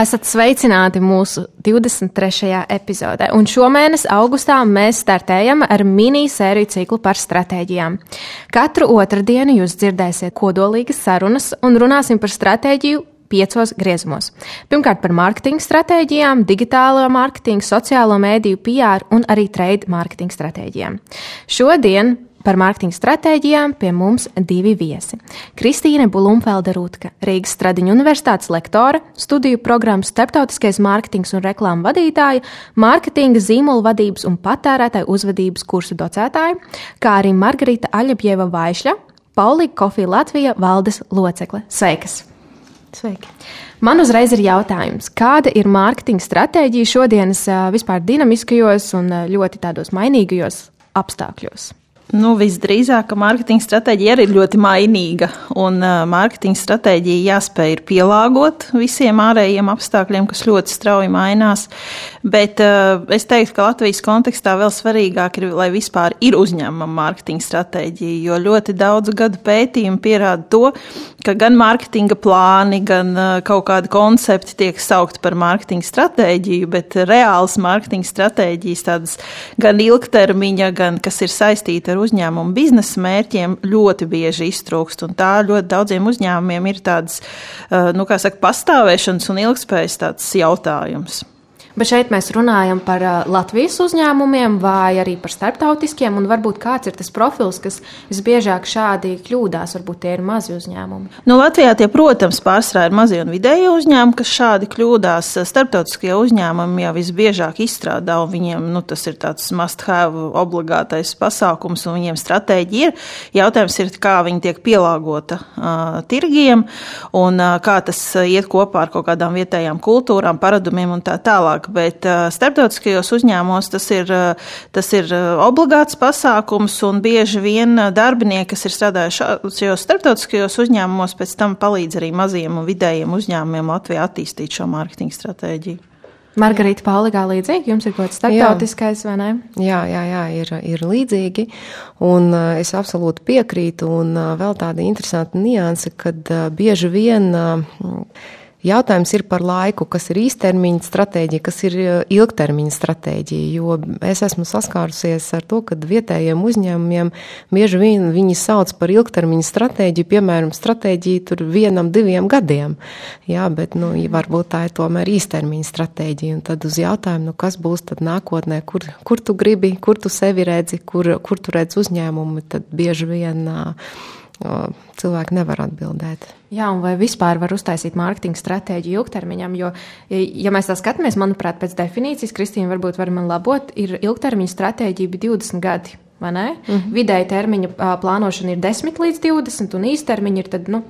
Esat sveicināti mūsu 23. epizodē, un šomēnes augustā mēs startējam ar mini-sēriju ciklu par stratēģijām. Katru otrdienu jūs dzirdēsiet kodolīgas sarunas un runāsim par stratēģiju piecos griezumos. Pirmkārt, par mārketinga stratēģijām, digitālo mārketingu, sociālo mēdīju, PR un arī trade mārketinga stratēģijām. Šodien Par mārketinga stratēģijām pie mums divi viesi. Kristīne Bulumfelda Rūtka, Rīgas Stradiņu universitātes lektore, studiju programmas starptautiskais mārketings un reklāmu vadītāja, mārketinga zīmola vadības un patērētāju uzvedības kursu docētāja, kā arī Margarita Aļapjeva Vaišļa, Paulīka Kofija Latvija valdes locekle. Sveikas! Sveiki! Man uzreiz ir jautājums, kāda ir mārketinga stratēģija šodienas vispār dinamiskajos un ļoti tādos mainīgajos apstākļos? Nu, visdrīzāk, ka mārketinga stratēģija arī ir ļoti mainīga. Un uh, mārketinga stratēģija jāspēj pielāgot visiem ārējiem apstākļiem, kas ļoti strauji mainās. Bet uh, es teiktu, ka Latvijas kontekstā vēl svarīgāk ir, lai vispār ir uzņēmuma mārketinga stratēģija. Jo ļoti daudzu gadu pētījumi pierāda to, ka gan mārketinga plāni, gan uh, kaut kādi koncepti tiek saukti par mārketinga stratēģiju, bet reāls mārketinga stratēģijas tādas gan ilgtermiņa, gan kas ir saistīta ar uzņēmumu biznesa mērķiem ļoti bieži iztrūkst. Tā ļoti daudziem uzņēmumiem ir tāds, eh, nu, kā saka, pastāvēšanas un ilgspējas tāds jautājums. Bet šeit mēs runājam par Latvijas uzņēmumiem vai arī par starptautiskiem, un varbūt kāds ir tas profils, kas visbiežāk šādi kļūdās, varbūt tie ir mazi uzņēmumi. Nu, Latvijā tie, protams, pārsvarā ir mazie un vidēji uzņēmumi, kas šādi kļūdās. Starptautiskie uzņēmumi jau visbiežāk izstrādā, un viņiem nu, tas ir tāds must-have obligātais pasākums, un viņiem stratēģija ir. Jautājums ir, kā viņi tiek pielāgota uh, tirgiem, un uh, kā tas iet kopā ar kaut kādām vietējām kultūrām, paradumiem un tā tālāk tālāk, bet starptautiskajos uzņēmumos tas ir, tas ir obligāts pasākums, un bieži vien darbinieki, kas ir strādājuši šajos starptautiskajos uzņēmumos, pēc tam palīdz arī maziem un vidējiem uzņēmumiem Latvijā attīstīt šo mārketinga stratēģiju. Margarita Pauligā līdzīgi, jums ir kaut kas starptautiskais, vai ne? Jā, jā, jā ir, ir līdzīgi, un es absolūti piekrītu, un vēl tāda interesanta nianse, kad bieži vien Jautājums ir par laiku, kas ir īstermiņa stratēģija, kas ir eh, ilgtermiņa stratēģija. Jo es esmu saskārusies ar to, ka vietējiem uzņēmumiem bieži vien viņi sauc par ilgtermiņa stratēģiju, piemēram, stratēģiju tur vienam, diviem gadiem. Jā, bet nu, varbūt tā ir tomēr īstermiņa stratēģija. Un tad uz jautājumu, nu, kas būs nākotnē, kur, kur tu gribi, kur tu sevi redzi, kur, kur tu redzi uzņēmumu, tad bieži vien. Uh, cilvēki nevar atbildēt. Jā, un vai vispār var uztaisīt mārketinga stratēģiju ilgtermiņam? Jo, ja mēs tā skatāmies, manuprāt, pēc definīcijas, Kristīna varbūt var man labot, ir ilgtermiņa stratēģija bija 20 gadi. Mm -hmm. Vidēji termiņa plānošana ir 10 līdz 20, un īstermiņa ir tad, nu,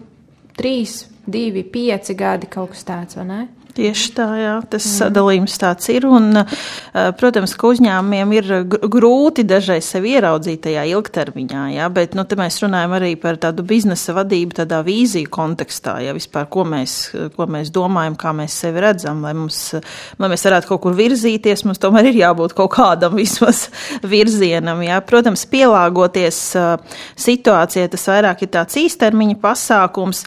3, 2, 5 gadi kaut kas tāds, vai ne? Tieši tā, jā, tas mm. sadalījums tāds ir. Un, protams, ka uzņēmumiem ir grūti dažreiz sevi ieraudzīt tajā ilgtermiņā, jā, bet nu, te mēs runājam arī par tādu biznesa vadību, tādā vīziju kontekstā, ja vispār ko mēs, ko mēs domājam, kā mēs sevi redzam, lai, mums, lai mēs varētu kaut kur virzīties, mums tomēr ir jābūt kaut kādam vismaz virzienam. Jā. Protams, pielāgoties situācijai, tas vairāk ir tāds īstermiņa pasākums,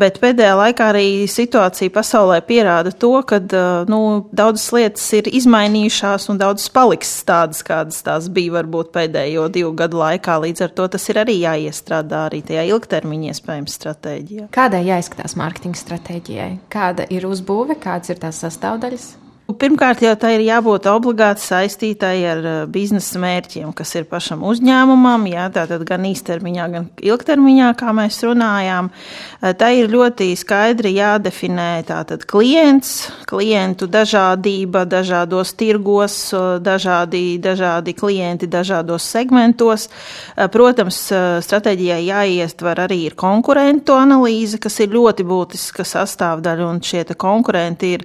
bet pēdējā laikā arī situācija pasaulē pierāda, pierāda to, ka nu, daudzas lietas ir izmainījušās un daudzas paliks tādas, kādas tās bija varbūt pēdējo divu gadu laikā. Līdz ar to tas ir arī jāiestrādā arī tajā ilgtermiņa iespējams stratēģijā. Kādai jāizskatās mārketinga stratēģijai? Kāda ir uzbūve, kādas ir tās sastāvdaļas? Pirmkārt, jau tā ir jābūt obligāti saistītai ar uh, biznesa mērķiem, kas ir pašam uzņēmumam, jā, tātad gan īstermiņā, gan ilgtermiņā, kā mēs runājām. Uh, tā ir ļoti skaidri jādefinē tātad klients, klientu dažādība dažādos tirgos, uh, dažādi, dažādi klienti dažādos segmentos. Protams, stratēģijai jāiestver arī ir konkurentu analīze, kas ir ļoti būtiska sastāvdaļa, un šie konkurenti ir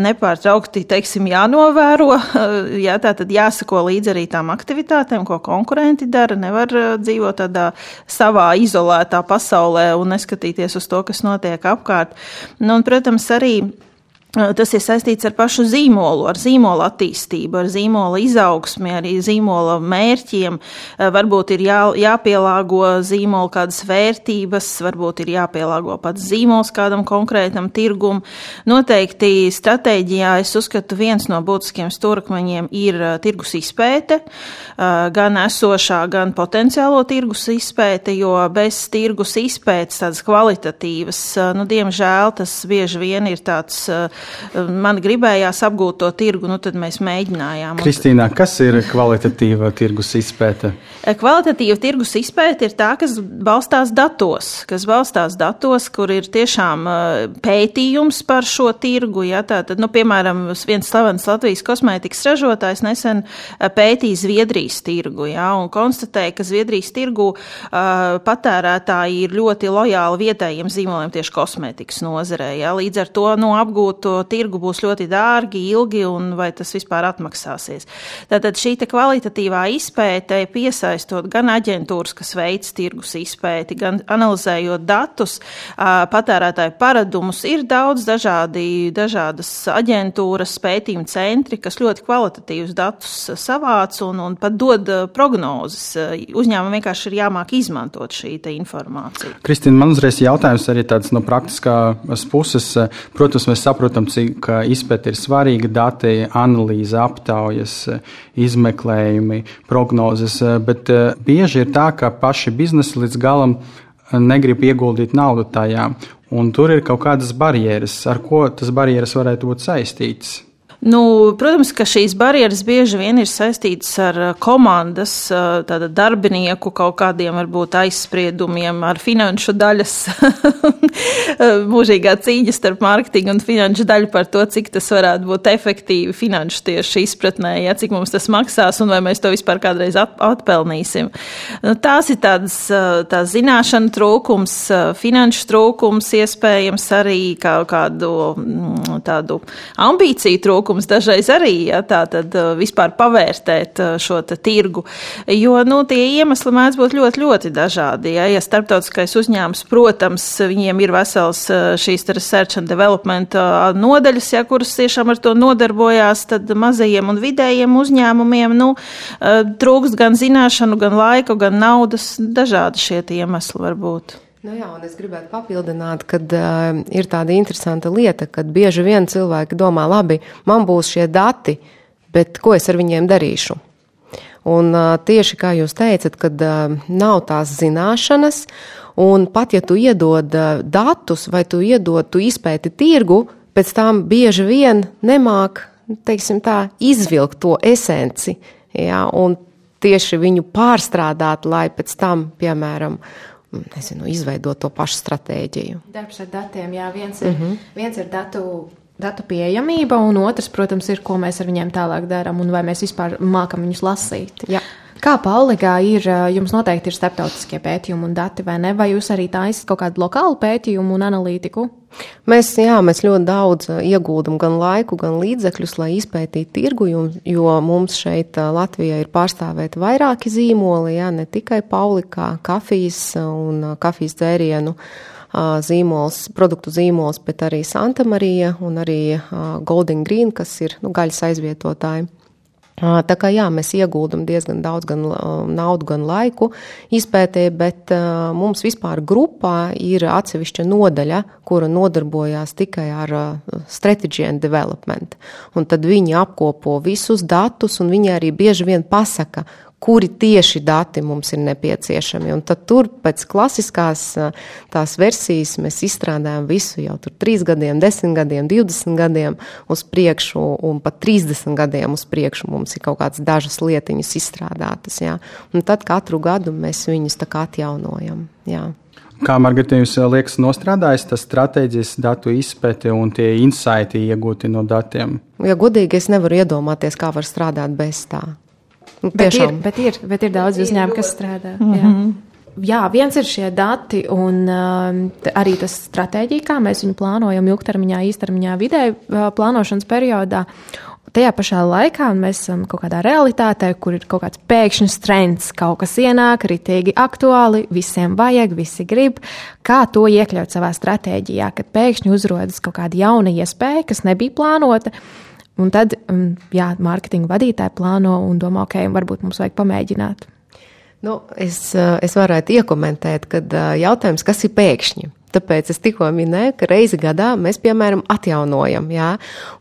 nepārtraukti teiksim, jānovēro. Jā, tā tad jāsako līdzi arī tām aktivitātēm, ko konkurenti dara. Nevar dzīvot tādā savā izolētā pasaulē un neskatīties uz to, kas notiek apkārt. Nu, un, protams, arī Tas ir saistīts ar pašu zīmolu, ar zīmola attīstību, ar zīmola izaugsmi, arī zīmola mērķiem. Varbūt ir jā, jāpielāgo zīmola kādas vērtības, varbūt ir jāpielāgo pats zīmols kādam konkrētam tirgum. Noteikti stratēģijā es uzskatu viens no būtiskiem stūrakmeņiem ir tirgus izpēte, gan esošā, gan potenciālo tirgus izpēte, jo bez tirgus izpētes tādas kvalitatīvas, nu, diemžēl tas bieži vien ir tāds man gribējās apgūt to tirgu, nu tad mēs mēģinājām. Kristīnā, kas ir kvalitatīva tirgus izpēte? Eh, kvalitatīva tirgus izpēte ir tā, kas balstās datos, kas balstās datos, kur ir tiešām pētījums par šo tirgu. Ja, tā, tad, nu, piemēram, viens slavens Latvijas kosmētikas ražotājs nesen pētīja Zviedrijas tirgu ja, un konstatēja, ka Zviedrijas tirgu uh, patērētāji ir ļoti lojāli vietējiem zīmoliem tieši kosmētikas nozarē. Ja. Līdz ar to nu, apgūt to tirgu būs ļoti dārgi, ilgi un vai tas vispār atmaksāsies. Tātad šī kvalitatīvā izpēte piesaistot gan aģentūras, kas veic tirgus izpēti, gan analizējot datus, patērētāju paradumus, ir daudz dažādi, dažādas aģentūras, pētījuma centri, kas ļoti kvalitatīvus datus savāc un, un pat dod prognozes. Uzņēmumam vienkārši ir jāmāk izmantot šī informācija. Kristīna, man uzreiz jautājums arī tāds no praktiskās puses. Protams, mēs saprotam, saprotam, cik izpēta ir svarīga, dati, analīze, aptaujas, izmeklējumi, prognozes, bet eh, bieži ir tā, ka paši biznesi līdz galam negrib ieguldīt naudu tajā, un tur ir kaut kādas barjeras, ar ko tas barjeras varētu būt saistītas. Nu, protams, ka šīs barjeras bieži vien ir saistītas ar uh, komandas, uh, tāda darbinieku kaut kādiem varbūt aizspriedumiem, ar finanšu daļas mūžīgā cīņa starp mārketingu un finanšu daļu par to, cik tas varētu būt efektīvi finanšu tieši izpratnē, ja, cik mums tas maksās un vai mēs to vispār kādreiz atpelnīsim. Nu, tās ir tādas tā zināšana trūkums, finanšu trūkums, iespējams arī kā, kādu mm, tādu ambīciju trūkums trūkums dažreiz arī, ja tā tad uh, vispār pavērtēt uh, šo tirgu. Jo, nu, tie iemesli mēdz būt ļoti, ļoti dažādi. Ja, ja starptautiskais uzņēmums, protams, viņiem ir vesels uh, šīs research and development nodaļas, ja, kuras tiešām ar to nodarbojās, tad mazajiem un vidējiem uzņēmumiem, nu, trūkst gan zināšanu, gan laiku, gan naudas, dažādi šie iemesli var būt. Nu jā, un es gribētu papildināt, ka uh, ir tāda interesanta lieta, ka bieži vien cilvēki domā, labi, man būs šie dati, bet ko es ar viņiem darīšu? Un uh, tieši kā jūs teicat, kad uh, nav tās zināšanas, un pat ja tu iedod uh, datus vai tu iedod, tu izpēti tirgu, pēc tam bieži vien nemāk, teiksim tā, izvilkt to esenci, jā, un tieši viņu pārstrādāt, lai pēc tam, piemēram, uh, nezinu, izveidot to pašu stratēģiju. Darbs ar datiem, jā, viens ir, mm -hmm. viens ir datu. Datu pieejamība, un otrs, protams, ir, ko mēs ar viņiem tālāk darām, un vai mēs vispār mākam viņus lasīt. Jā. Kā Pauligā ir, jums noteikti ir starptautiskie pētījumi un dati, vai ne? Vai jūs arī taisat kaut kādu lokālu pētījumu un analītiku? Mēs, jā, mēs ļoti daudz ieguldam gan laiku, gan līdzekļus, lai izpētītu tirgu, jo mums šeit Latvijā ir pārstāvēti vairāki zīmoli, jā, ne tikai Paulikā, kafijas un kafijas dzērienu zīmols, produktu zīmols, bet arī Santa Marija un arī Golden Green, kas ir nu, gaļas aizvietotāji. Tā kā jā, mēs ieguldam diezgan daudz gan naudu, gan laiku izpētē, bet mums vispār grupā ir atsevišķa nodaļa, kura nodarbojās tikai ar strategy and development. Un tad viņi apkopo visus datus, un viņi arī bieži vien pasaka, kuri tieši dati mums ir nepieciešami. Un tad tur pēc klasiskās tās versijas mēs izstrādājam visu jau tur 3 gadiem, 10 gadiem, 20 gadiem uz priekšu un pat 30 gadiem uz priekšu mums ir kaut kādas dažas lietiņas izstrādātas. Jā. Un tad katru gadu mēs viņus tā kā atjaunojam. Jā. Kā Margarita jums liekas, nostrādājas tas stratēģijas datu izpēte un tie insighti iegūti no datiem? Ja godīgi, es nevaru iedomāties, kā var strādāt bez tā. Bet, ir, bet, ir, bet ir daudz uzņēmumu, kas strādā. Mm -hmm. Jā, viens ir šie dati, un uh, arī tas stratēģija, kā mēs viņu plānojam ilgtermiņā, īstermiņā, vidēji uh, plānošanas periodā. Tajā pašā laikā mēs esam kaut kādā realitātē, kur ir kaut kāds pēkšņs trends, kaut kas ienāk, ritīgi aktuāli, visiem vajag, visi grib. Kā to iekļaut savā stratēģijā, kad pēkšņi uzrodas kaut kāda jauna iespēja, kas nebija plānota. Un tad, um, jā, mārketinga vadītāji plāno un domā, ok, varbūt mums vajag pamēģināt. Nu, es, eh, es varētu iekomentēt, ka eh, jautājums, kas ir pēkšņi? Tāpēc es tikko minēju, ka reizi gadā mēs, piemēram, atjaunojam, jā,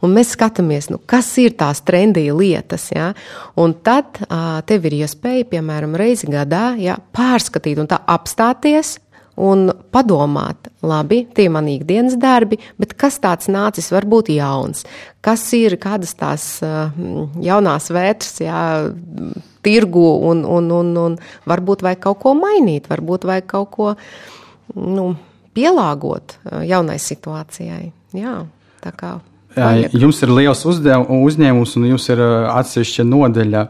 un mēs skatāmies, nu, kas ir tās trendīja lietas. Jā, un tad tev ir iespēja, piemēram, reizi gadā jā, pārskatīt un tā apstāties un padomāt, labi, tie ir mani ikdienas darbi, bet kas tāds nācis varbūt jauns? Kas ir kādas tās uh, jaunās vērts, jā, tirgu un, un, un, un varbūt vajag kaut ko mainīt, varbūt vajag kaut ko nu, pielāgot jaunai situācijai. Jā, tā kā. Vajag. Jums ir liels uzdev, uzņēmums un jums ir atsevišķa nodeļa.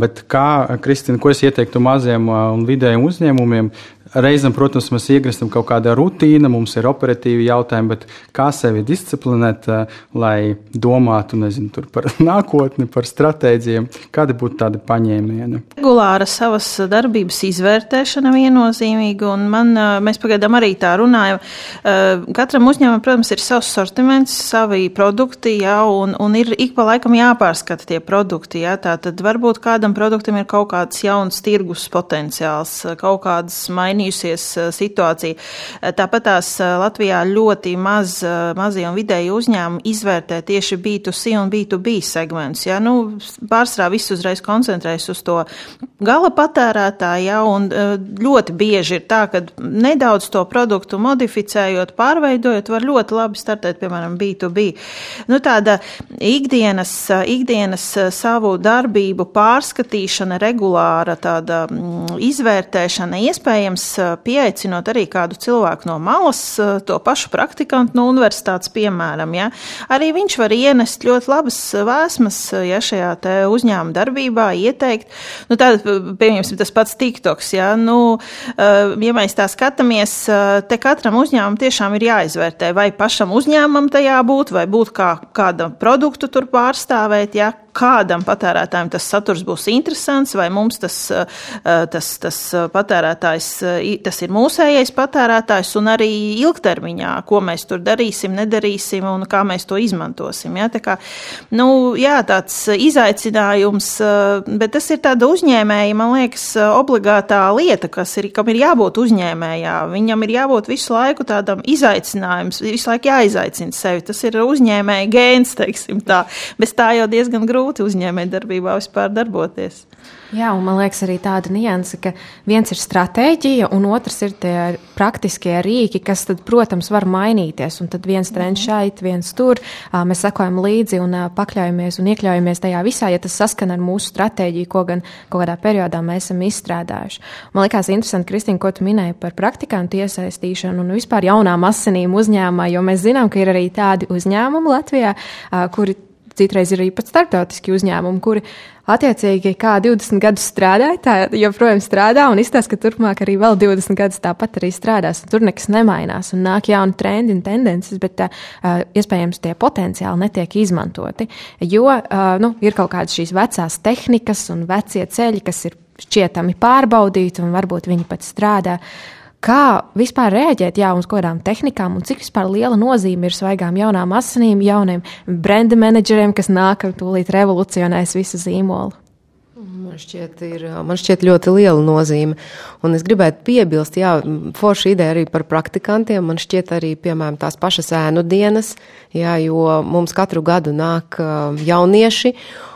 Bet kā, Kristina, ko es ieteiktu maziem un vidējiem uzņēmumiem, Reizēm, protams, mēs iegristam kaut kādā rutīnā, mums ir operatīvi jautājumi, bet kā sevi disciplinēt, eh, lai domātu nezinu, par nākotni, par stratēģiem, kādi būtu tādi paņēmieni? Regulāra savas darbības izvērtēšana viennozīmīga, un man, eh, mēs pagaidām arī tā runājam. Eh, katram uzņēmumam, protams, ir savs sortiments, savi produkti, jā, un, un ir ik pa laikam jāpārskata tie produkti. Jā, tā tad varbūt kādam produktam ir kaut kāds jauns tirgus potenciāls, kaut kādas mainības mainījusies eh, situācija. Eh, tāpat tās eh, Latvijā ļoti maz mazie un vidēji uzņēmumi izvērtē tieši B2C un B2B segmentus. Ja? Nu, pārsvarā viss uzreiz koncentrējas uz to gala patērētāju, ja? un ļoti bieži ir tā, ka nedaudz to produktu modificējot, pārveidojot, var ļoti labi startēt, piemēram, B2B. Nu, tāda ikdienas, ikdienas savu darbību pārskatīšana, regulāra tāda mm, izvērtēšana iespējams pieaicinot arī kādu cilvēku no malas, to pašu praktikantu no universitātes, piemēram. Ja? Arī viņš var ienest ļoti labas vēsmas ja, šajā uzņēmuma darbībā, ieteikt. Nu, tad, pieņemsim, tas pats TikToks. Ja? Nu, ja mēs tā skatāmies, te katram uzņēmumam tiešām ir jāizvērtē, vai pašam uzņēmumam tajā būt, vai būt kā kāda produktu tur pārstāvēt, ja? Kādam patērētājam tas saturs būs interesants, vai mums tas, tas, tas patērētājs tas ir mūsējais patērētājs un arī ilgtermiņā, ko mēs tur darīsim, nedarīsim un kā mēs to izmantosim. Ja? Tā kā, nu, jā, tāds izaicinājums, eh, bet tas ir tāda uzņēmēja, man liekas, obligātā lieta, kas ir, kam ir jābūt uzņēmējā. Viņam ir jābūt visu laiku tādam izaicinājums, visu laiku jāizaicina sevi. Tas ir uzņēmēja gēns, teiksim tā. Bez tā jau diezgan grūti uzņēmēja darbībā vispār darboties. Jā, un man liekas arī tāda nianse, ka viens ir stratēģija, un otrs ir tie praktiskie rīki, kas, tad, protams, var mainīties. Un tad viens trends mhm. šeit, viens tur. Mēs sekojam līdzi un pakļaujamies un iekļaujamies tajā visā, ja tas saskan ar mūsu stratēģiju, ko gan kaut kādā periodā mēs esam izstrādājuši. Man liekas interesanti, Kristīna, ko tu minēji par praktikantu iesaistīšanu un vispār jaunām asinīm uzņēmumā, jo mēs zinām, ka ir arī tādi uzņēmumi Latvijā, kuri citreiz ir arī pat starptautiski uzņēmumi, kuri attiecīgi kā 20 gadus strādāja, tā joprojām strādā un izstāsta, ka turpmāk arī vēl 20 gadus tāpat arī strādās. Tur nekas nemainās un nāk jauni trendi un tendences, bet uh, iespējams tie potenciāli netiek izmantoti, jo nu, ir kaut kādas šīs vecās tehnikas un vecie ceļi, kas ir šķietami pārbaudīti un varbūt viņi pat strādā. Uh, Kā vispār reaģēt jā, uz kaut kādām tehnikām un cik liela nozīme ir svaigām jaunām asinīm, jauniem brenda menedžeriem, kas nāk un tūlīt revolucionēs visu zīmolu? Man šķiet, ir, man šķiet ļoti liela nozīme. Un es gribētu piebilst, jā, forša ideja arī par praktikantiem. Man šķiet arī, piemēram, tās pašas ēnu dienas, jā, jo mums katru gadu nāk jaunieši.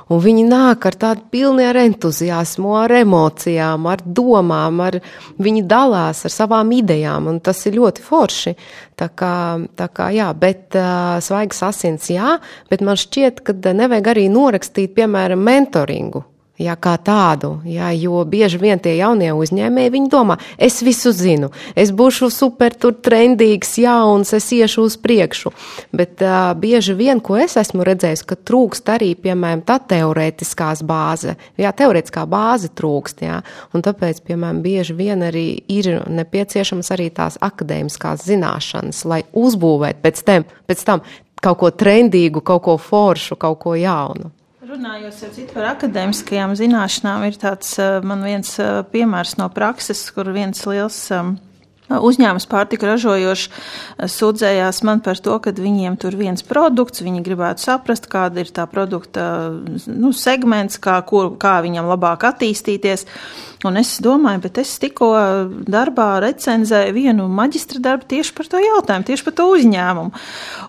Un viņi nāk ar tādu pilni ar entuziasmu, ar emocijām, ar domām, ar, viņi dalās ar savām idejām, un tas ir ļoti forši. Tā kā, tā kā jā, bet uh, svaigas asins jā, bet man šķiet, ka nevajag arī norakstīt, piemēram, mentoringu Jā, kā tādu, jā, jo bieži vien tie jaunie uzņēmēji, viņi domā, es visu zinu, es būšu super tur trendīgs, jauns, es iešu uz priekšu. Bet uh, bieži vien, ko es esmu redzējis, ka trūkst arī, piemēram, tā teorētiskās bāze. Jā, teorētiskā bāze trūkst, jā. Un tāpēc, piemēram, bieži vien arī ir nepieciešams arī tās akadēmiskās zināšanas, lai uzbūvētu pēc tam, pēc tam kaut ko trendīgu, kaut ko foršu, kaut ko jaunu. Runājot par akadēmiskajām zināšanām, ir tāds eh, man viens eh, piemērs no prakses, kur viens liels um, Uzņēmums pārtika ražojošs eh, sūdzējās man par to, ka viņiem tur viens produkts, viņi gribētu saprast, kāda ir tā produkta nu, segments, kā, kur, kā viņam labāk attīstīties. Un es domāju, bet es tikko darbā recenzēju vienu maģistra darbu tieši par to jautājumu, tieši par to uzņēmumu.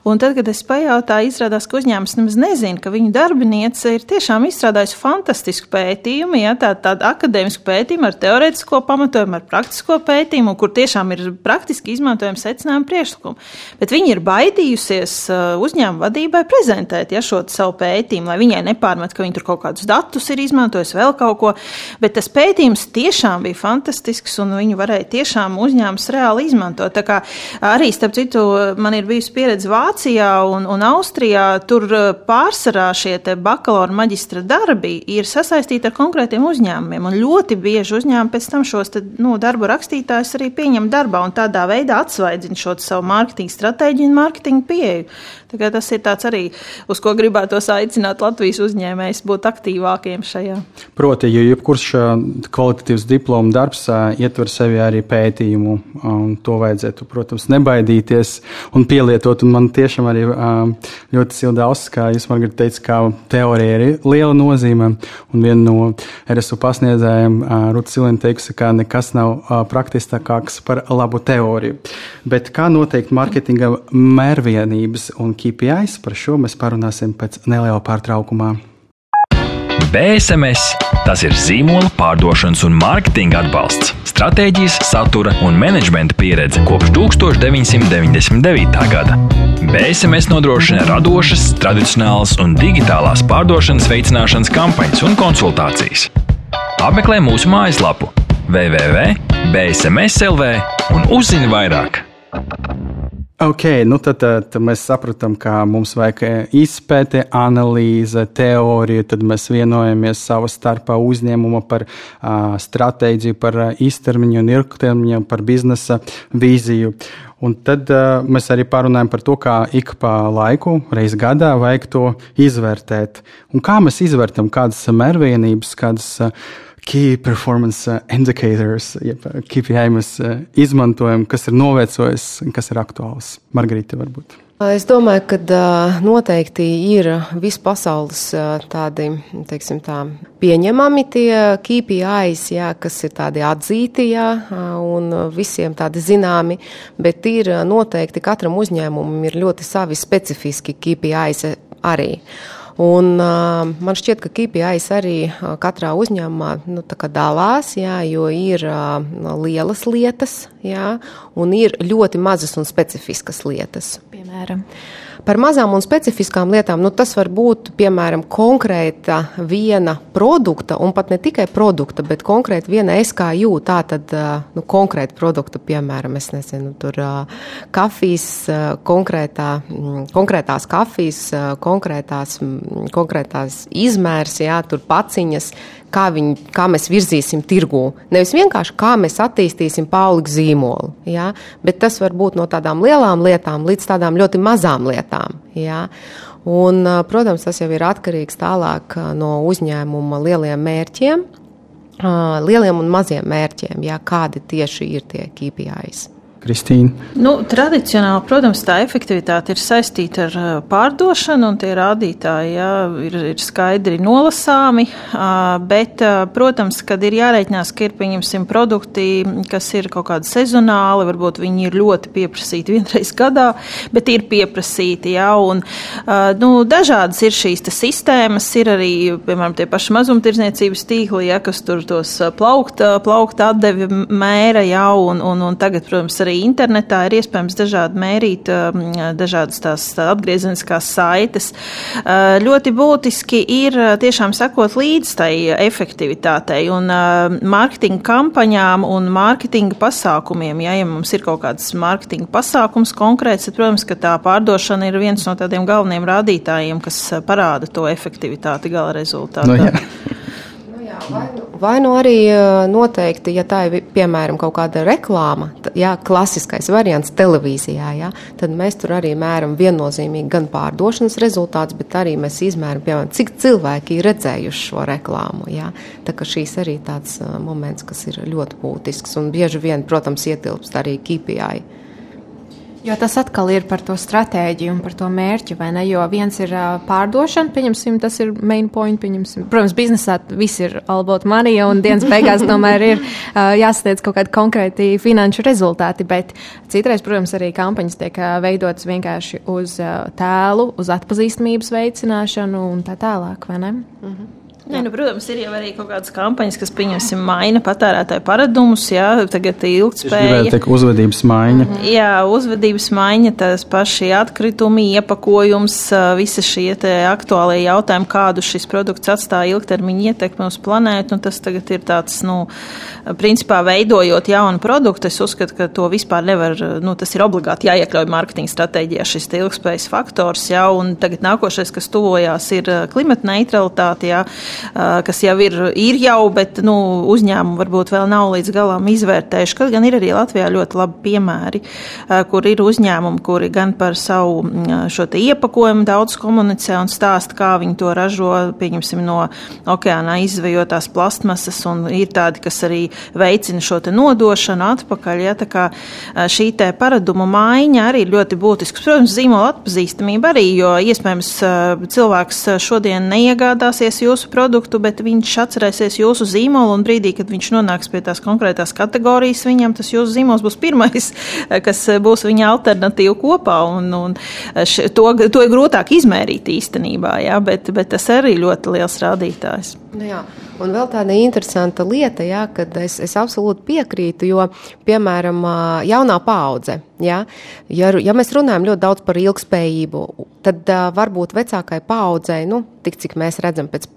Un tad, kad es pajautāju, izrādās, ka uzņēmums nemaz nezina, ka viņu darbiniece ir tiešām izstrādājusi fantastisku pētījumu, ja, tādu tā akadēmisku pētījumu ar teorētisko pamatojumu, ar praktisko pētījumu, kur tiešām ir praktiski izmantojami secinājumi priekšlikumi. Bet viņi ir baidījusies uh, uzņēmuma vadībai prezentēt ja, šo savu pētījumu, lai viņai nepārmet, ka viņi tur kaut kādus datus ir izmantojusi, vēl kaut ko. Bet tas pētījums tiešām bija fantastisks un viņu varēja tiešām uzņēmums reāli izmantot. Tā kā arī, starp citu, man ir bijusi pieredze Vācijā un, un Austrijā. Tur uh, pārsvarā šie bakalaura maģistra darbi ir sasaistīti ar konkrētiem uzņēmumiem. Un ļoti bieži uzņēmumi pēc tam šos te, nu, darbu rakstītājus arī pieņem darbā un tādā veidā atsvaidzina šo savu mārketinga stratēģiju un mārketinga pieeju. Tas ir tāds arī, uz ko gribētos aicināt Latvijas uzņēmējus būt aktīvākiem šajā. Proti, jo jebkurš kvalitatīvs diplomu darbs ietver sevi arī pētījumu, un to vajadzētu, protams, nebaidīties un pielietot. Un man tiešām arī ļoti silda auss, kā jūs, Margarita, teicat, ka teorija ir liela nozīme. Un viena no RSU pasniedzējiem, Ruta Silina, teikusi, ka nekas nav praktiskāks par labu teoriju. Bet kā noteikt mārketinga mērvienības un KPIs, par šo mēs parunāsim pēc neliela pārtraukumā. BSMS tas ir zīmola pārdošanas un mārketinga atbalsts, stratēģijas, satura un menedžmenta pieredze kopš 1999. gada. BSMS nodrošina radošas, tradicionālas un digitālās pārdošanas veicināšanas kampaņas un konsultācijas. Apmeklē mūsu mājaslapu www.bsms.lv un uzzini vairāk! Ok, nu tad, tad mēs saprotam, ka mums vajag e, izpēte, analīze, teorija. Tad mēs vienojamies savā starpā uzņēmuma par uh, stratēģiju, par uh, īstermiņu un ilgtermiņu, par biznesa vīziju. Un tad uh, mēs arī parunājam par to, kā ik pa laiku, reizē gadā, vajag to izvērtēt. Un kā mēs izvērtējam, kādas mērvienības, kādas. Uh, key performance uh, indicators, jeb uh, KPI mēs uh, izmantojam, kas ir novecojis un kas ir aktuāls. Margarita, varbūt. Es domāju, ka noteikti ir vispasaules tādi, teiksim tā, pieņemami tie KPIs, jā, kas ir tādi atzīti, jā, un visiem tādi zināmi, bet ir noteikti katram uzņēmumam ir ļoti savi specifiski KPIs arī. Un, uh, man šķiet, ka KPIs arī katrā uzņēmumā nu, dalās, jā, jo ir uh, lielas lietas jā, un ir ļoti mazas un specifiskas lietas. Piemēram. Par mazām un specifiskām lietām nu, tas var būt piemēram konkrēta viena produkta, un pat ne tikai produkta, bet konkrēti viena SKU. Tā tad nu, konkrēta produkta, piemēram, es nezinu, tur kafijas, konkrētā, konkrētās kafijas, konkrētās, konkrētās izmērs, jā, tur paciņas kā, viņu, kā mēs virzīsim tirgū. Nevis vienkārši kā mēs attīstīsim pauliku zīmolu, ja? bet tas var būt no tādām lielām lietām līdz tādām ļoti mazām lietām. Ja? Un, protams, tas jau ir atkarīgs tālāk no uzņēmuma lieliem mērķiem, lieliem un maziem mērķiem, ja? kādi tieši ir tie KPIs. Kristīna? Nu, tradicionāli, protams, tā efektivitāte ir saistīta ar pārdošanu, un tie rādītāji jā, ir, ir skaidri nolasāmi. Bet, protams, kad ir jārēķinās, ka ir pieņemsim produkti, kas ir kaut kādi sezonāli, varbūt viņi ir ļoti pieprasīti vienreiz gadā, bet ir pieprasīti. Jā, un, nu, dažādas ir šīs sistēmas, ir arī, piemēram, tie paši mazumtirdzniecības tīkli, jā, kas tur tos plaukta, plaukta atdevi mēra, jā, un, un, un tagad, protams, arī arī internetā ir iespējams dažādi mērīt dažādas tās atgriezeniskās saites. Ļoti būtiski ir tiešām sekot līdz tai efektivitātei un mārketinga kampaņām un mārketinga pasākumiem. Ja, ja mums ir kaut kāds mārketinga pasākums konkrēts, tad, protams, ka tā pārdošana ir viens no tādiem galvenajiem rādītājiem, kas parāda to efektivitāti gala rezultātā. Nu, jā. Vai nu, vai nu arī noteikti, ja tā ir piemēram kaut kāda reklāma, jā, klasiskais variants televīzijā, jā, tad mēs tur arī mēram viennozīmīgi gan pārdošanas rezultātus, bet arī mēs izmēram, piemēram, cik cilvēki ir redzējuši šo reklāmu. Jā. Tā kā šīs arī tāds moments, kas ir ļoti būtisks un bieži vien, protams, ietilpst arī KPI. Jo tas atkal ir par to stratēģiju un par to mērķi, vai ne? Jo viens ir uh, pārdošana, pieņemsim, tas ir main point, pieņemsim. Protams, biznesā viss ir about money, un dienas beigās tomēr ir uh, jāsasniedz kaut kādi konkrēti finanšu rezultāti, bet citreiz, protams, arī kampaņas tiek uh, veidotas vienkārši uz uh, tēlu, uz atpazīstamības veicināšanu un tā tālāk, vai ne? Mm -hmm. Nē, nu, protams, ir jau arī kaut kādas kampaņas, kas, pieņemsim, maina patērētāju paradumus. Jā, tagad ir ilgspēja. Tieši uzvedības maiņa. -hmm. Jā, uzvedības maiņa, tas paši atkritumi, iepakojums, visi šie aktuālie jautājumi, kādu šis produkts atstāja ilgtermiņa ietekmi uz planētu. Nu, tas tagad ir tāds, nu, principā veidojot jaunu produktu. Es uzskatu, ka to vispār nevar, nu, tas ir obligāti jāiekļauj mārketinga stratēģijā šis ilgspējas faktors. Jā, un tagad nākošais, kas tuvojās, ir klimata neutralitāte. Jā, kas jau ir, ir jau, bet nu, uzņēmumi varbūt vēl nav līdz galam izvērtējuši. Kaut gan ir arī Latvijā ļoti labi piemēri, kur ir uzņēmumi, kuri gan par savu šo iepakojumu daudz komunicē un stāsta, kā viņi to ražo, pieņemsim, no okeānā izvejotās plastmasas, un ir tādi, kas arī veicina šo nodošanu atpakaļ. Ja, tā kā šī te paradumu maiņa arī ir ļoti būtiska. Protams, zīmola atpazīstamība arī, jo iespējams cilvēks šodien neiegādāsies jūsu produktu bet viņš atcerēsies jūsu zīmolu un brīdī, kad viņš nonāks pie tās konkrētās kategorijas, viņam tas jūsu zīmols būs pirmais, kas būs viņa alternatīva kopā. Un, un š, to, to ir grūtāk izmērīt īstenībā, jā, bet, bet tas arī ļoti liels rādītājs. Nu jā. Un vēl tāda interesanta lieta, jā, kad es, es absolūti piekrītu, jo, piemēram, jaunā paudze, jā, ja, ja mēs runājam ļoti daudz par ilgspējību, tad uh, varbūt vecākai paudzei, nu, tik cik mēs redzam pēc,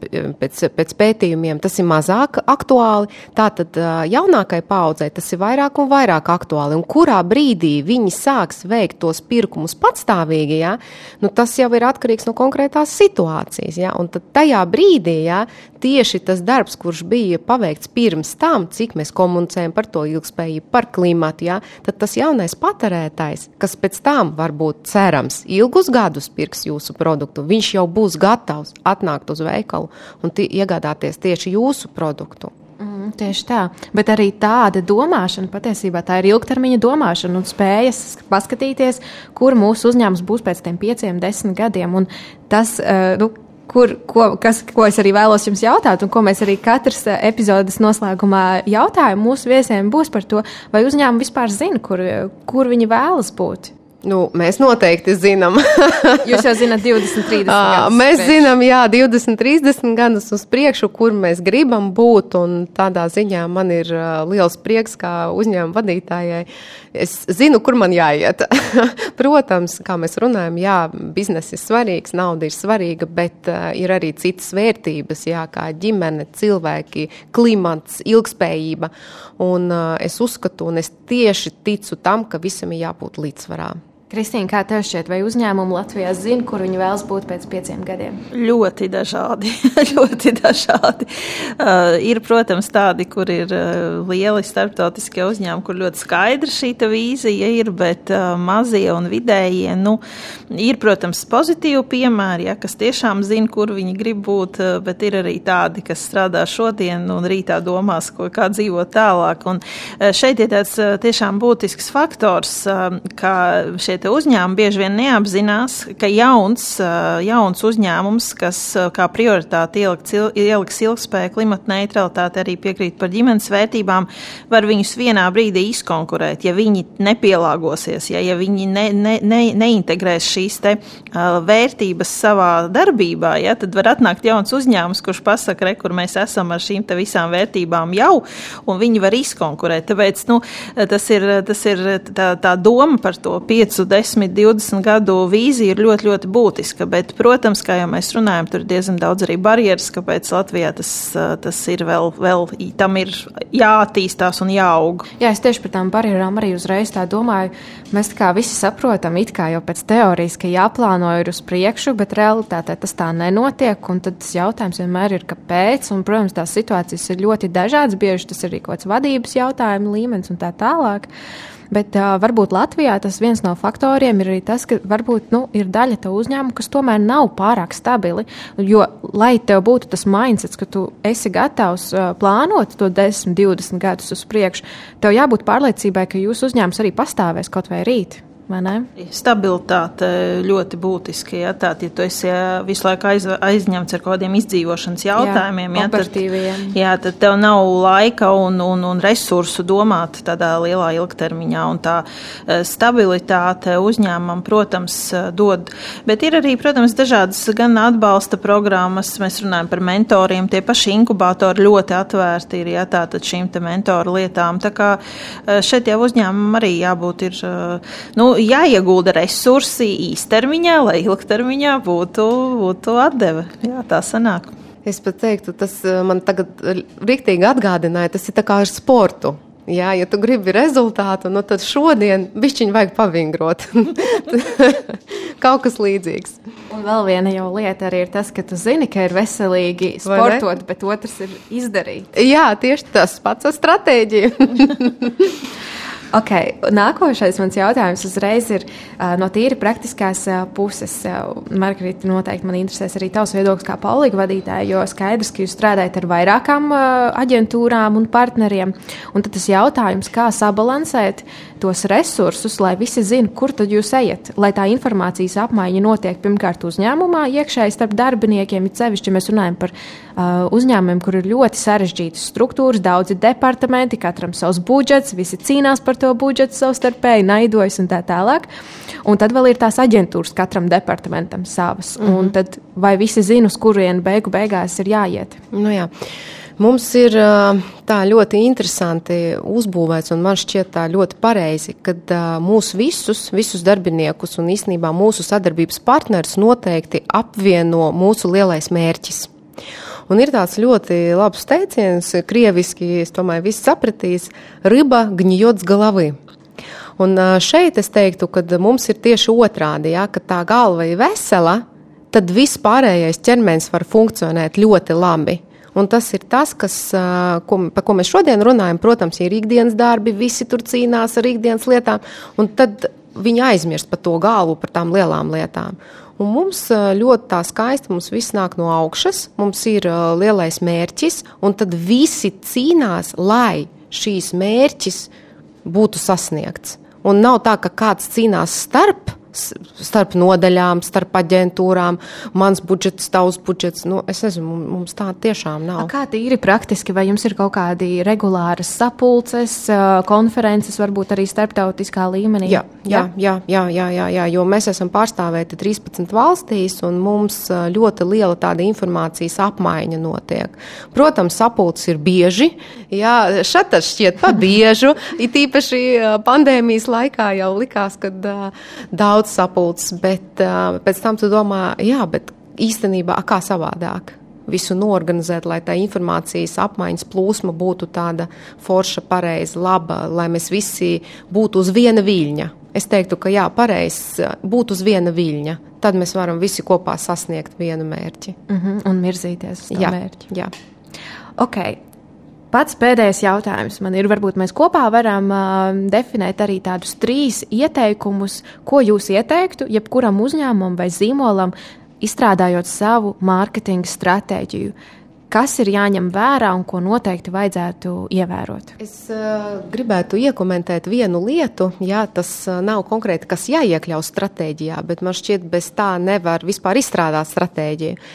pēc, pēc pētījumiem, tas ir mazāk aktuāli. Tātad uh, jaunākai paudzei tas ir vairāk un vairāk aktuāli. Un kurā brīdī viņi sāks veikt tos pirkumus patstāvīgi, jā, nu, tas jau ir atkarīgs no konkrētās situācijas. Jā, un tad tajā brīdī, jā, tieši tas darbs, kurš bija paveikts pirms tam, cik mēs komunicējam par to ilgspējību, par klimatu, ja, tad tas jaunais patērētājs, kas pēc tam varbūt cerams ilgus gadus pirks jūsu produktu, viņš jau būs gatavs atnākt uz veikalu un iegādāties tieši jūsu produktu. Mm, tieši tā, bet arī tāda domāšana patiesībā tā ir ilgtermiņa domāšana un spējas paskatīties, kur mūsu uzņēmums būs pēc tiem pieciem, desmit gadiem. Un tas, uh, nu, kur, ko, kas, ko es arī vēlos jums jautāt, un ko mēs arī katras eh, epizodes noslēgumā jautājam mūsu viesiem, būs par to, vai uzņēmumi vispār zina, kur, kur viņi vēlas būt. Nu, mēs noteikti zinām. Jūs jau zināt, 20, 30 gadus. Mēs zinām, jā, 20, 30 gadus uz priekšu, kur mēs gribam būt. Tādā ziņā man ir liels prieks, kā uzņēmuma vadītājai. Es zinu, kur man jāiet. Protams, kā mēs runājam, jā, biznesa ir svarīgs, nauda ir svarīga, bet ir arī citas vērtības, jā, kā ģimene, cilvēki, klimats, ilgspējība. Un es uzskatu, un es tieši ticu tam, ka visam ir jābūt līdzsvarā. Kristīna, kā tev šķiet, vai uzņēmumi Latvijā zina, kur viņi vēlas būt pēc pieciem gadiem? Ļoti dažādi. ļoti dažādi. Uh, ir, protams, tādi, kur ir uh, lieli starptautiskie uzņēmumi, kur ļoti skaidra šī vīzija ir, bet uh, mazie un vidējie, nu, ir, protams, pozitīvi piemēri, ja, kas tiešām zina, kur viņi grib būt, uh, bet ir arī tādi, kas strādā šodien un rītā domās, ko, kā dzīvot tālāk. Un uh, šeit ir tāds uh, tiešām būtisks faktors, uh, kā šie uzņēmumi bieži vien neapzinās, ka jauns, jauns uzņēmums, kas kā prioritāti ieliks, ilgspēju, klimata neutralitāti, arī piekrīt par ģimenes vērtībām, var viņus vienā brīdī izkonkurēt, ja viņi nepielāgosies, ja, ja viņi ne, ne, ne, neintegrēs šīs te, uh, vērtības savā darbībā, ja, tad var atnākt jauns uzņēmums, kurš pasaka, re, kur mēs esam ar šīm visām vērtībām jau, un viņi var izkonkurēt. Tāpēc nu, tas ir, tas ir tā, tā doma par to 5, 10, 20 gadu vīziju ir ļoti, ļoti būtiska. Bet, protams, kā jau mēs runājam, tur ir diezgan daudz arī barjeras, kāpēc Latvijā tas, tas ir vēl, vēl tam ir jāattīstās un jāaug. Jā, es tieši par tām barjerām arī uzreiz tā domāju. Mēs kā visi saprotam, it kā jau pēc teorijas, ka jāplāno ir uz priekšu, bet realitātē tas tā nenotiek. Un tad tas jautājums vienmēr ir, kāpēc. Un, protams, tās situācijas ir ļoti dažādas. Bieži tas ir kaut kāds vadības jautājumu līmenis un tā tālāk. Bet uh, varbūt Latvijā tas viens no faktoriem ir arī tas, ka varbūt nu, ir daļa to uzņēmumu, kas tomēr nav pārāk stabili. Jo, lai tev būtu tas mindsets, ka tu esi gatavs uh, plānot to 10, 20 gadus uz priekšu, tev jābūt pārliecībai, ka jūsu uzņēmums arī pastāvēs kaut vai rīt. Stabilitāte ļoti būtiska. Ja, tā, ja tu esi ja, visu laiku aiz, aizņemts ar kaut kādiem izdzīvošanas jautājumiem, jā, ja, tad, jā, tad tev nav laika un, un, un resursu domāt tādā lielā ilgtermiņā. Un tā e, stabilitāte uzņēmumam, protams, e, dod. Bet ir arī, protams, dažādas gan atbalsta programmas, mēs runājam par mentoriem, tie paši inkubatori ļoti atvērti ir ja, tātad šīm mentoru lietām. Tā kā e, šeit jau uzņēmumam arī jābūt ir. Nu, jāiegulda resursi īstermiņā, lai ilgtermiņā būtu, būtu atdeve. Jā, tā sanāk. Es pat teiktu, tas eh, man tagad rīktīgi atgādināja, tas ir kā ar sportu. Jā, ja tu gribi rezultātu, nu tad šodien bišķiņu vajag pavingrot. Kaut kas līdzīgs. Un vēl viena jau lieta arī ir tas, ka tu zini, ka ir veselīgi sportot, bet otrs ir izdarīt. Jā, tieši tas pats ar stratēģiju. Okay. Nākošais mans jautājums uzreiz ir uh, no tīri praktiskās uh, puses. Uh, Margarita, noteikti man interesēs arī tavs viedoklis kā polīga vadītāja, jo skaidrs, ka jūs strādājat ar vairākām uh, aģentūrām un partneriem. Un tad tas jautājums, kā sabalansēt tos resursus, lai visi zinātu, kur tad jūs ejat, lai tā informācijas apmaiņa notiek pirmkārt uzņēmumā, iekšēji starp darbiniekiem, it sevišķi, ja mēs runājam par uh, uzņēmumiem, kur ir ļoti sarežģītas struktūras, daudzi departamenti, katram savs budžets, visi cīnās par to budžetu savstarpēji, naidojas un tā tālāk. Un tad vēl ir tās aģentūras, katram departamentam savas. Mm -hmm. Un tad vai visi zina, uz kurien beigu beigās ir jāiet? Nu, jā. Mums ir tā ļoti interesanti uzbūvēts, un man šķiet tā ļoti pareizi, ka mūsu visus, visus darbiniekus un īstenībā mūsu sadarbības partners noteikti apvieno mūsu lielais mērķis. Un ir tāds ļoti labs teiciens, krieviski, es domāju, viss sapratīs, riba gņjots galavī. Un šeit es teiktu, ka mums ir tieši otrādi, ja, ka tā galva ir vesela, tad viss pārējais ķermenis var funkcionēt ļoti labi. Un tas ir tas, kas, ko, par ko mēs šodien runājam. Protams, ir ikdienas darbi, visi tur cīnās ar ikdienas lietām, un tad viņi aizmirst par to galvu, par tām lielām lietām. Un mums ļoti tā skaisti, mums viss nāk no augšas, mums ir lielais mērķis, un tad visi cīnās, lai šīs mērķis būtu sasniegts. Un nav tā, ka kāds cīnās starp starp nodaļām, starp aģentūrām, mans budžets, tavs budžets. Nu, es nezinu, mums tā tiešām nav. A kā tīri praktiski, vai jums ir kaut kādi regulāras sapulces, konferences, varbūt arī starptautiskā līmenī? Jā, jā, jā, jā, jā, jā, jā jo mēs esam pārstāvēti 13 valstīs, un mums ļoti liela tāda informācijas apmaiņa notiek. Protams, sapulces ir bieži, jā, šat tas šķiet pa biežu, it īpaši pandēmijas laikā jau likās, ka daudz daudz sapulces, bet uh, pēc tam tu domā, jā, bet īstenībā kā savādāk visu norganizēt, lai tā informācijas apmaiņas plūsma būtu tāda forša, pareiza, laba, lai mēs visi būtu uz viena viļņa. Es teiktu, ka jā, pareizs būt uz viena viļņa. Tad mēs varam visi kopā sasniegt vienu mērķi. Mm -hmm, un virzīties uz to jā, mērķi. Jā. Okay. Pats pēdējais jautājums man ir, varbūt mēs kopā varam uh, definēt arī tādus trīs ieteikumus, ko jūs ieteiktu jebkuram uzņēmumam vai zīmolam, izstrādājot savu mārketinga stratēģiju. kas ir jāņem vērā un ko noteikti vajadzētu ievērot? Es uh, gribētu iekomentēt vienu lietu. Jā, tas uh, nav konkrēti, kas jāiekļauj stratēģijā, bet man šķiet, bez tā nevar vispār izstrādāt stratēģiju.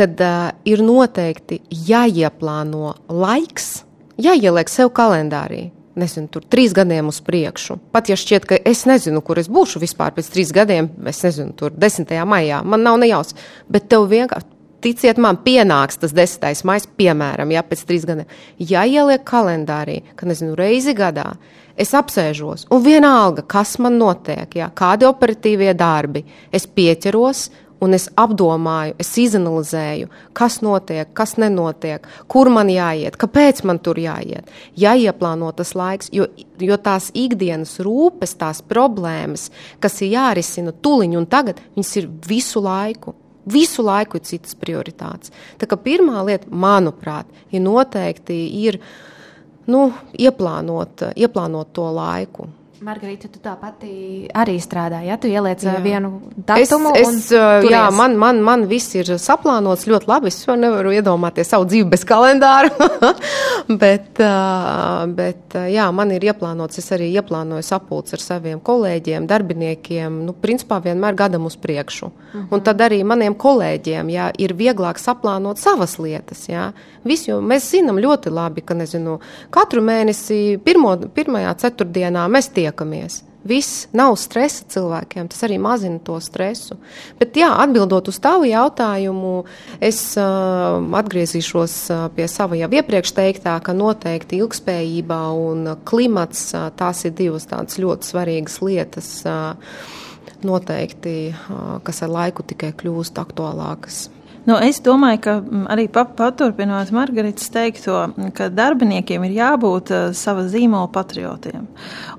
Kad uh, ir noteikti jāieplāno laiks, jāieliek sev kalendārī nezinu, tur trīs gadiem uz priekšu. Pat ja šķiet, ka es nezinu, kur es būšu vispār pēc trīs gadiem, es nezinu, tur 10. maijā, man nav nejaus, bet tev vienkārši. Ticiet man, pienāks tas 10. maija, piemēram, ja pēc trīs gadiem. Ja ieliek kalendārī, ka nezinu, reizi gadā, es apsēžos, un vienalga, kas man notiek, ja, kādi operatīvie darbi, es pieķeros un es apdomāju, es izanalizēju, kas notiek, kas nenotiek, kur man jāiet, kāpēc man tur jāiet. Jāieplāno tas laiks, jo, jo tās ikdienas rūpes, tās problēmas, kas ir jārisina tuliņ un tagad, viņas ir visu laiku. Visu laiku ir citas prioritātes. Tā kā pirmā lieta, manuprāt, ir noteikti ir, nu, ieplānot, ieplānot to laiku. Margarita, tu tāpat arī strādāji. Ja? Tu ieliec jā. vienu datumu. Es, es, jā, man, man, man viss ir saplānots ļoti labi. Es nevaru iedomāties savu dzīvi bez kalendāra. bet, bet jā, man ir ieplānots. Es arī ieplānoju sapulces ar saviem kolēģiem, darbiniekiem. Nu, principā vienmēr gadam uz priekšu. Uh -huh. Un tad arī maniem kolēģiem jā, ir vieglāk saplānot savas lietas. Jā. Visu, mēs zinām ļoti labi, ka nezinu, katru mēnesi pirmo, pirmajā ceturtdienā mēs tiekamies tiekamies. Viss nav stresa cilvēkiem, tas arī mazina to stresu. Bet, jā, atbildot uz tavu jautājumu, es uh, atgriezīšos uh, pie sava jau iepriekš teiktā, ka noteikti ilgspējība un klimats uh, tās ir divas tādas ļoti svarīgas lietas, uh, noteikti, uh, kas ar laiku tikai kļūst aktuālākas. Nu, es domāju, ka mm, arī paturpinot Margaritas teikto, ka darbiniekiem ir jābūt uh, sava zīmola patriotiem.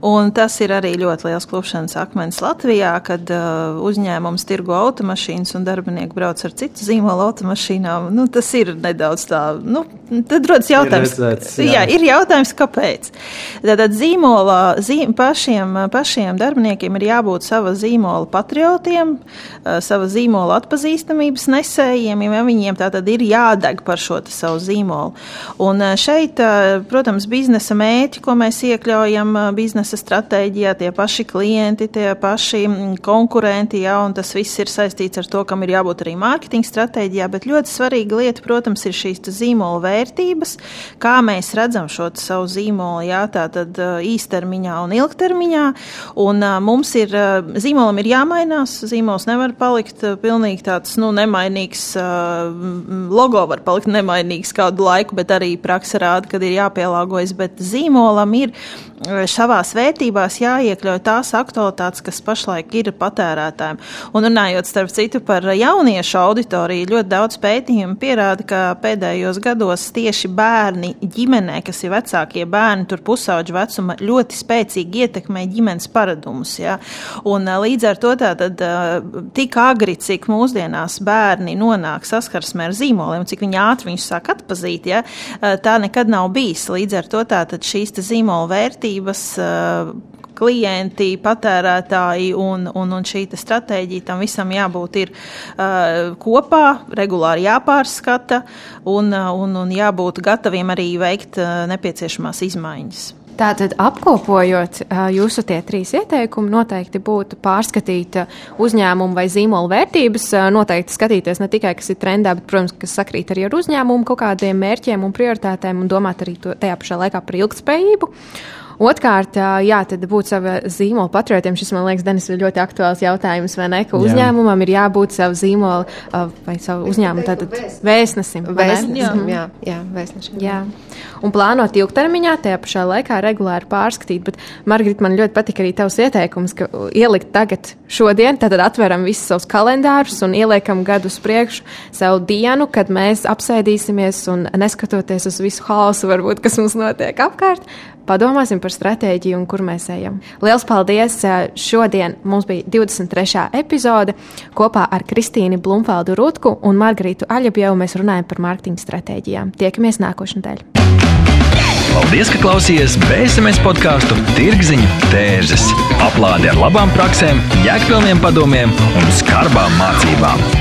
Un tas ir arī ļoti liels klupšanas akmens Latvijā, kad uh, uzņēmums tirgo automašīnas un darbinieki brauc ar citu zīmola automašīnām. Nu, tas ir nedaudz tā, nu, tad rodas jautājums. Ir redzēts, jā. jā, ir jautājums, kāpēc. Tātad zīmola, zīm, pašiem, pašiem darbiniekiem ir jābūt sava zīmola patriotiem, uh, sava zīmola atpazīstamības nesējiem uzņēmumiem, ja viņiem tā tad ir jādeg par šo savu zīmolu. Un eh, šeit, eh, protams, biznesa mērķi, ko mēs iekļaujam eh, biznesa stratēģijā, tie paši klienti, tie paši mm, konkurenti, ja, un tas viss ir saistīts ar to, kam ir jābūt arī mārketinga stratēģijā, bet ļoti svarīga lieta, protams, ir šīs zīmola vērtības, kā mēs redzam šo savu zīmolu, jā, tā tad īstermiņā un ilgtermiņā, un mums ir, zīmolam ir jāmainās, zīmols nevar palikt pilnīgi tāds, nu, nemainīgs logo var palikt nemainīgs kādu laiku, bet arī praksa rāda, ka ir jāpielāgojas. Bet zīmolam ir savās vērtībās jāiekļauj tās aktualitātes, kas pašlaik ir patērētājiem. Un runājot starp citu par jauniešu auditoriju, ļoti daudz pētījumu pierāda, ka pēdējos gados tieši bērni ģimenē, kas ir vecākie bērni, tur pusauģu vecuma, ļoti spēcīgi ietekmē ģimenes paradumus. Ja? Un, līdz ar to tātad tik agri, cik mūsdienās bērni nonāk saskarsmē ar zīmoliem, cik viņi ātri viņus sāk atpazīt, ja? tā nekad nav bijis. Līdz ar to tātad šīs zīmola vērtības, eh, klienti, patērētāji un, un, un šī stratēģija tam visam jābūt ir uh, kopā, regulāri jāpārskata un, un, un jābūt gataviem arī veikt uh, nepieciešamās izmaiņas. Tātad, apkopojot jūsu tie trīs ieteikumi, noteikti būtu pārskatīt uzņēmumu vai zīmolu vērtības, noteikti skatīties ne tikai, kas ir trendā, bet, protams, kas sakrīt arī ar uzņēmumu kaut kādiem mērķiem un prioritātēm un domāt arī to, tajā pašā laikā par ilgspējību. Otrkārt, jā, tad būt sava zīmola patriotiem. Šis, man liekas, Denis, ir ļoti aktuāls jautājums, vai ne? Ka uzņēmumam ir jābūt savu zīmolu vai savu uzņēmumu tātad vēstnesim. Vēstnesim, jā, jā, jā, vēstnesim. Jā. Un plānot ilgtermiņā, tajā pašā laikā regulāri pārskatīt. Bet, Margarita, man ļoti patika arī tavs ieteikums, ka ielikt tagad šodien, tad atveram visus savus kalendārus un ieliekam gadu uz priekšu savu dienu, kad mēs apsēdīsimies un neskatoties uz visu hausu, varbūt, kas mums notiek apkārt, padomāsim par stratēģiju un kur mēs ejam. Lielas paldies! Šodien mums bija 23. epizode. Kopā ar Kristīnu Blumfeldu Rutku un Margaritu Aļabjevu mēs runājam par mārketinga stratēģijām. Tiekamies nākošais nedēļa! Paldies, ka klausījāties BSMS podkāstu Tirziņu tērzes. Aplādi ar labām praktiskām, jēgpilniem padomiem un skarbām mācībām.